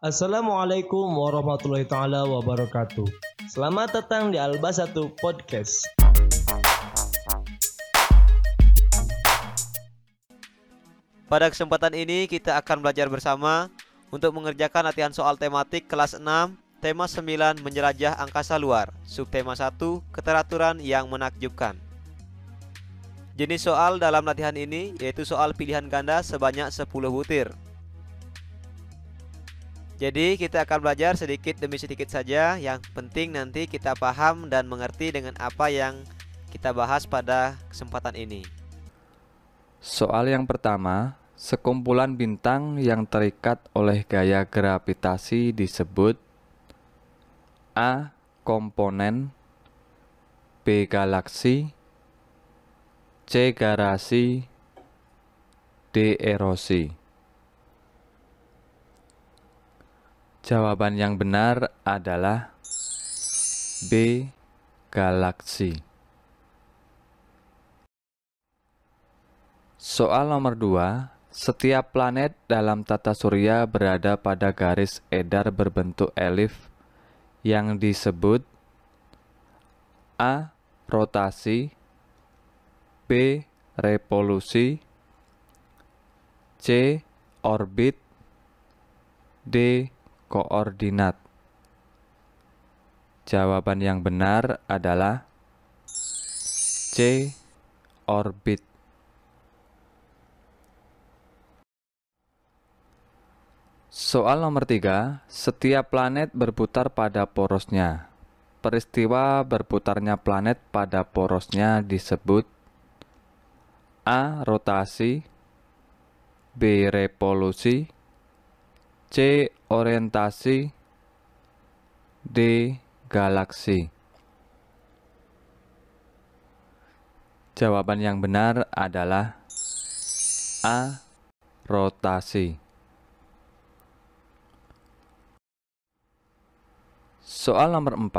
Assalamualaikum warahmatullahi taala wabarakatuh. Selamat datang di Alba Satu Podcast. Pada kesempatan ini kita akan belajar bersama untuk mengerjakan latihan soal tematik kelas 6, tema 9 menjelajah angkasa luar, subtema 1 keteraturan yang menakjubkan. Jenis soal dalam latihan ini yaitu soal pilihan ganda sebanyak 10 butir. Jadi kita akan belajar sedikit demi sedikit saja, yang penting nanti kita paham dan mengerti dengan apa yang kita bahas pada kesempatan ini. Soal yang pertama, sekumpulan bintang yang terikat oleh gaya gravitasi disebut A. Komponen B. Galaksi C. Garasi D. Erosi Jawaban yang benar adalah B. Galaksi Soal nomor 2 setiap planet dalam tata surya berada pada garis edar berbentuk elif yang disebut A. Rotasi B. Revolusi C. Orbit D. Koordinat Jawaban yang benar adalah C. Orbit Soal nomor tiga, setiap planet berputar pada porosnya. Peristiwa berputarnya planet pada porosnya disebut A. Rotasi B. Revolusi C. Orientasi D. Galaksi Jawaban yang benar adalah A. Rotasi Soal nomor 4.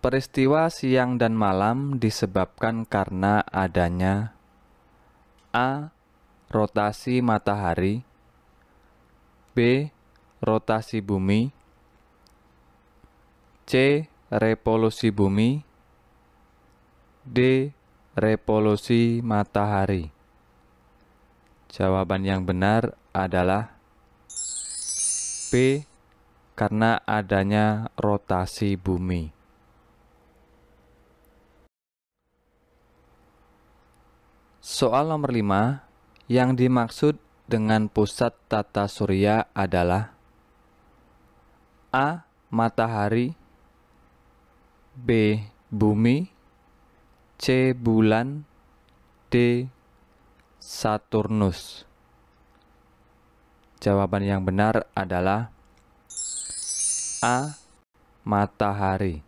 Peristiwa siang dan malam disebabkan karena adanya A. Rotasi matahari B. Rotasi bumi C. Revolusi bumi D. Revolusi matahari Jawaban yang benar adalah B karena adanya rotasi bumi. Soal nomor 5, yang dimaksud dengan pusat tata surya adalah A. Matahari B. Bumi C. Bulan D. Saturnus Jawaban yang benar adalah A. Matahari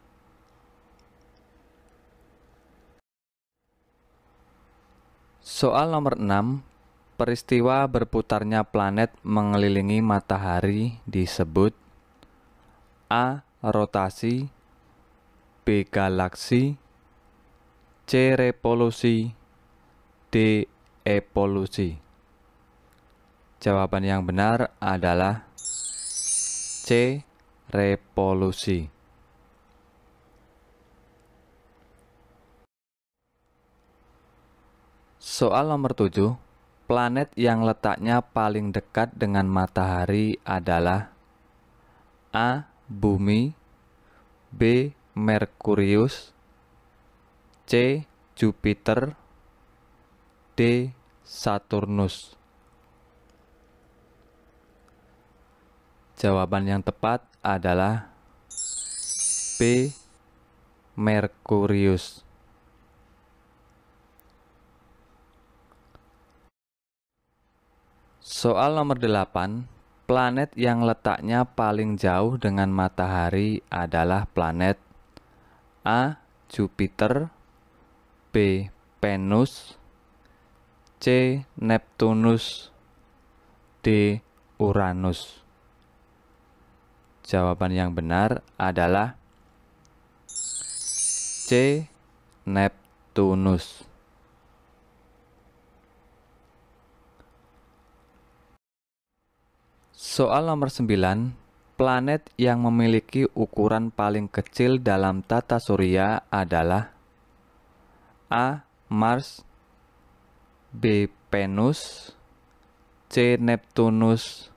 Soal nomor 6 Peristiwa berputarnya planet mengelilingi matahari disebut A. Rotasi B. Galaksi C. Revolusi D. Evolusi Jawaban yang benar adalah C revolusi. Soal nomor 7. Planet yang letaknya paling dekat dengan matahari adalah A. Bumi B. Merkurius C. Jupiter D. Saturnus Jawaban yang tepat adalah B. Merkurius. Soal nomor 8. Planet yang letaknya paling jauh dengan matahari adalah planet A. Jupiter B. Venus C. Neptunus D. Uranus Jawaban yang benar adalah C. Neptunus. Soal nomor 9, planet yang memiliki ukuran paling kecil dalam tata surya adalah A. Mars B. Venus C. Neptunus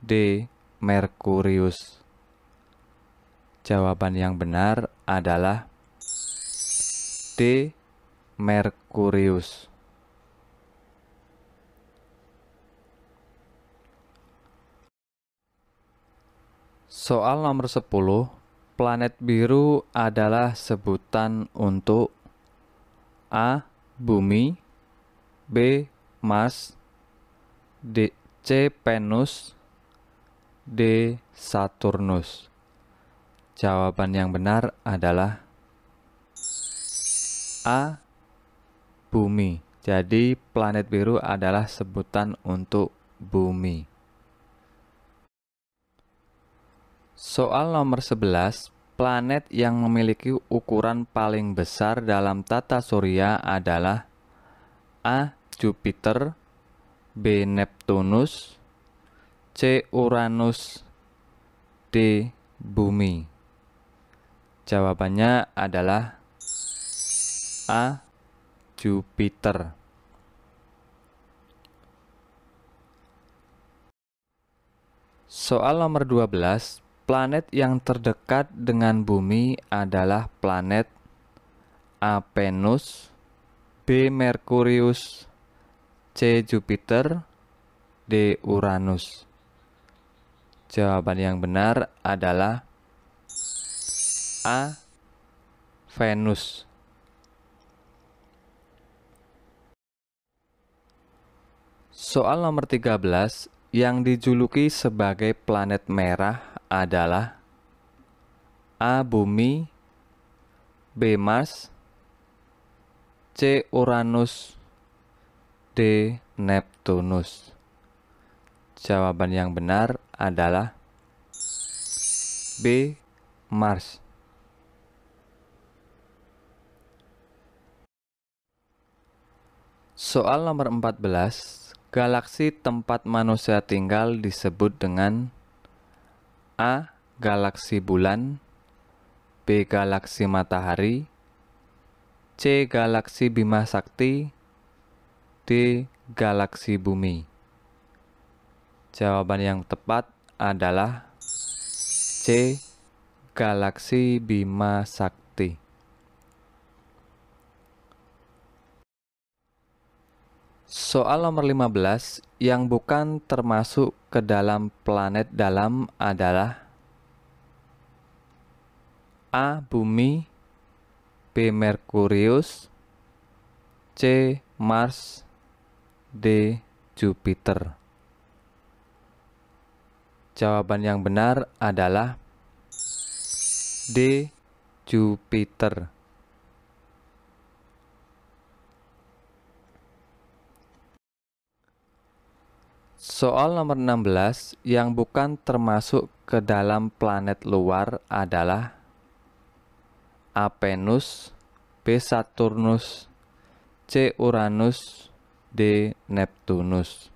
D. Merkurius Jawaban yang benar adalah D. Merkurius. Soal nomor 10, planet biru adalah sebutan untuk A. Bumi B. Mars D. C. Venus D. Saturnus Jawaban yang benar adalah A. Bumi Jadi planet biru adalah sebutan untuk bumi Soal nomor 11, planet yang memiliki ukuran paling besar dalam tata surya adalah A. Jupiter B. Neptunus C. Uranus D. Bumi Jawabannya adalah A. Jupiter Soal nomor 12 Planet yang terdekat dengan bumi adalah planet A. Venus B. Merkurius C. Jupiter D. Uranus Jawaban yang benar adalah A. Venus Soal nomor 13 yang dijuluki sebagai planet merah adalah A. Bumi B. Mars C. Uranus D. Neptunus Jawaban yang benar adalah B. Mars Soal nomor 14 Galaksi tempat manusia tinggal disebut dengan A. Galaksi bulan B. Galaksi matahari C. Galaksi Bima Sakti D. Galaksi bumi Jawaban yang tepat adalah C. Galaksi Bima Sakti Soal nomor 15 yang bukan termasuk ke dalam planet dalam adalah A. Bumi B. Merkurius C. Mars D. Jupiter Jawaban yang benar adalah D. Jupiter Soal nomor 16 yang bukan termasuk ke dalam planet luar adalah A. Venus B. Saturnus C. Uranus D. Neptunus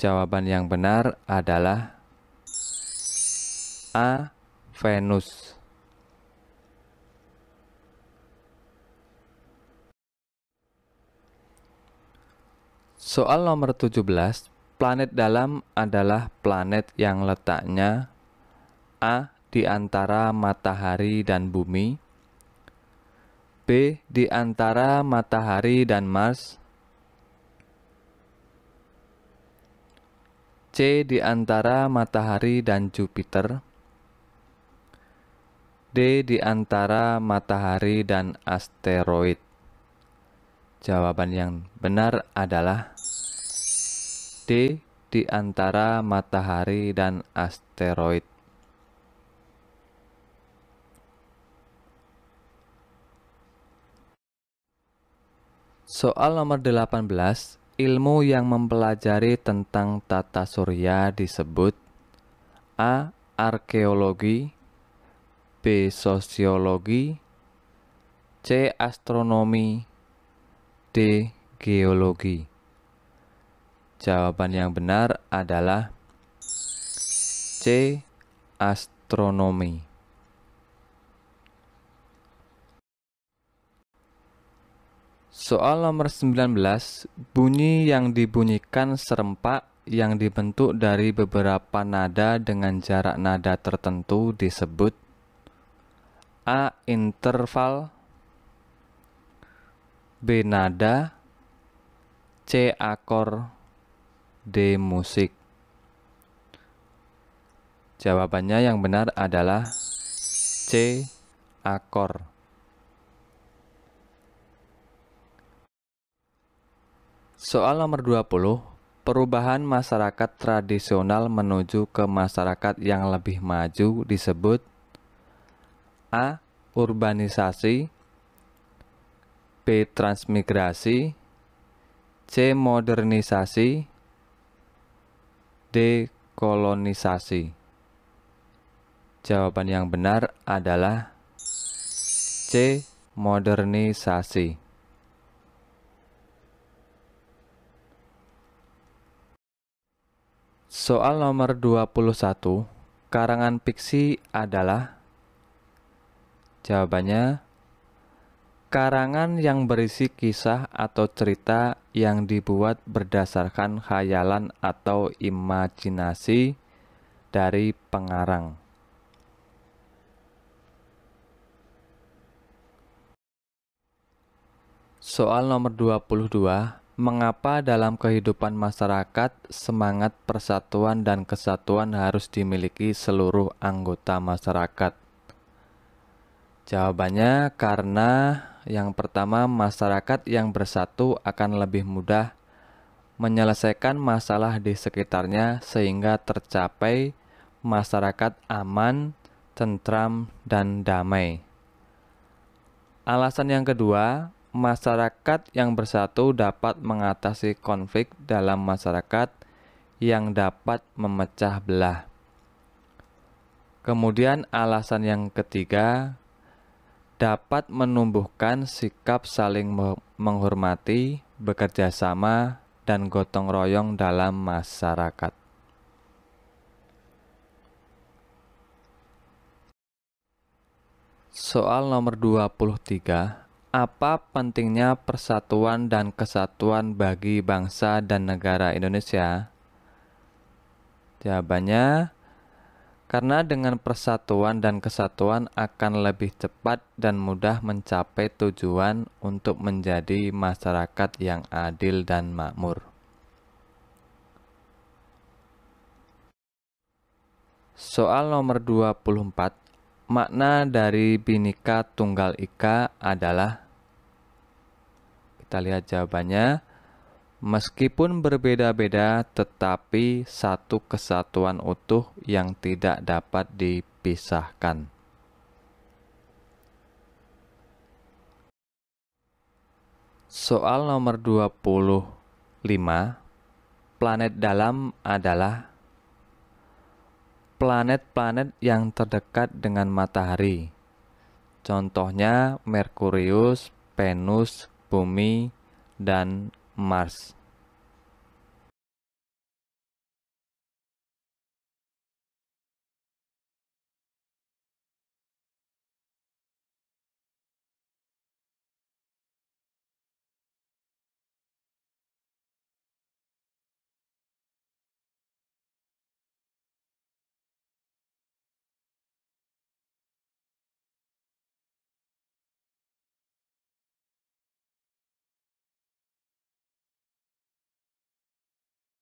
Jawaban yang benar adalah A. Venus Soal nomor 17 Planet dalam adalah planet yang letaknya A. Di antara matahari dan bumi B. Di antara matahari dan Mars C. Di antara matahari dan Jupiter D. Di antara matahari dan asteroid Jawaban yang benar adalah D di antara matahari dan asteroid. Soal nomor 18, ilmu yang mempelajari tentang tata surya disebut A. Arkeologi B. Sosiologi C. Astronomi D. Geologi Jawaban yang benar adalah C. Astronomi Soal nomor 19, bunyi yang dibunyikan serempak yang dibentuk dari beberapa nada dengan jarak nada tertentu disebut A. Interval B. Nada C. Akor D. Musik Jawabannya yang benar adalah C. Akor Soal nomor 20, perubahan masyarakat tradisional menuju ke masyarakat yang lebih maju disebut A. Urbanisasi B. Transmigrasi C. Modernisasi D. Kolonisasi Jawaban yang benar adalah C. Modernisasi Soal nomor 21, karangan fiksi adalah Jawabannya karangan yang berisi kisah atau cerita yang dibuat berdasarkan khayalan atau imajinasi dari pengarang. Soal nomor 22, Mengapa dalam kehidupan masyarakat semangat persatuan dan kesatuan harus dimiliki seluruh anggota masyarakat? Jawabannya karena yang pertama masyarakat yang bersatu akan lebih mudah menyelesaikan masalah di sekitarnya sehingga tercapai masyarakat aman, tentram, dan damai. Alasan yang kedua, masyarakat yang bersatu dapat mengatasi konflik dalam masyarakat yang dapat memecah belah. Kemudian, alasan yang ketiga dapat menumbuhkan sikap saling menghormati, bekerja sama, dan gotong royong dalam masyarakat. Soal nomor 23 apa pentingnya persatuan dan kesatuan bagi bangsa dan negara Indonesia? Jawabannya, karena dengan persatuan dan kesatuan akan lebih cepat dan mudah mencapai tujuan untuk menjadi masyarakat yang adil dan makmur. Soal nomor 24 Makna dari Binika Tunggal Ika adalah kita lihat jawabannya meskipun berbeda-beda tetapi satu kesatuan utuh yang tidak dapat dipisahkan. Soal nomor 25 Planet dalam adalah planet-planet yang terdekat dengan matahari. Contohnya Merkurius, Venus, Bumi, dan Mars.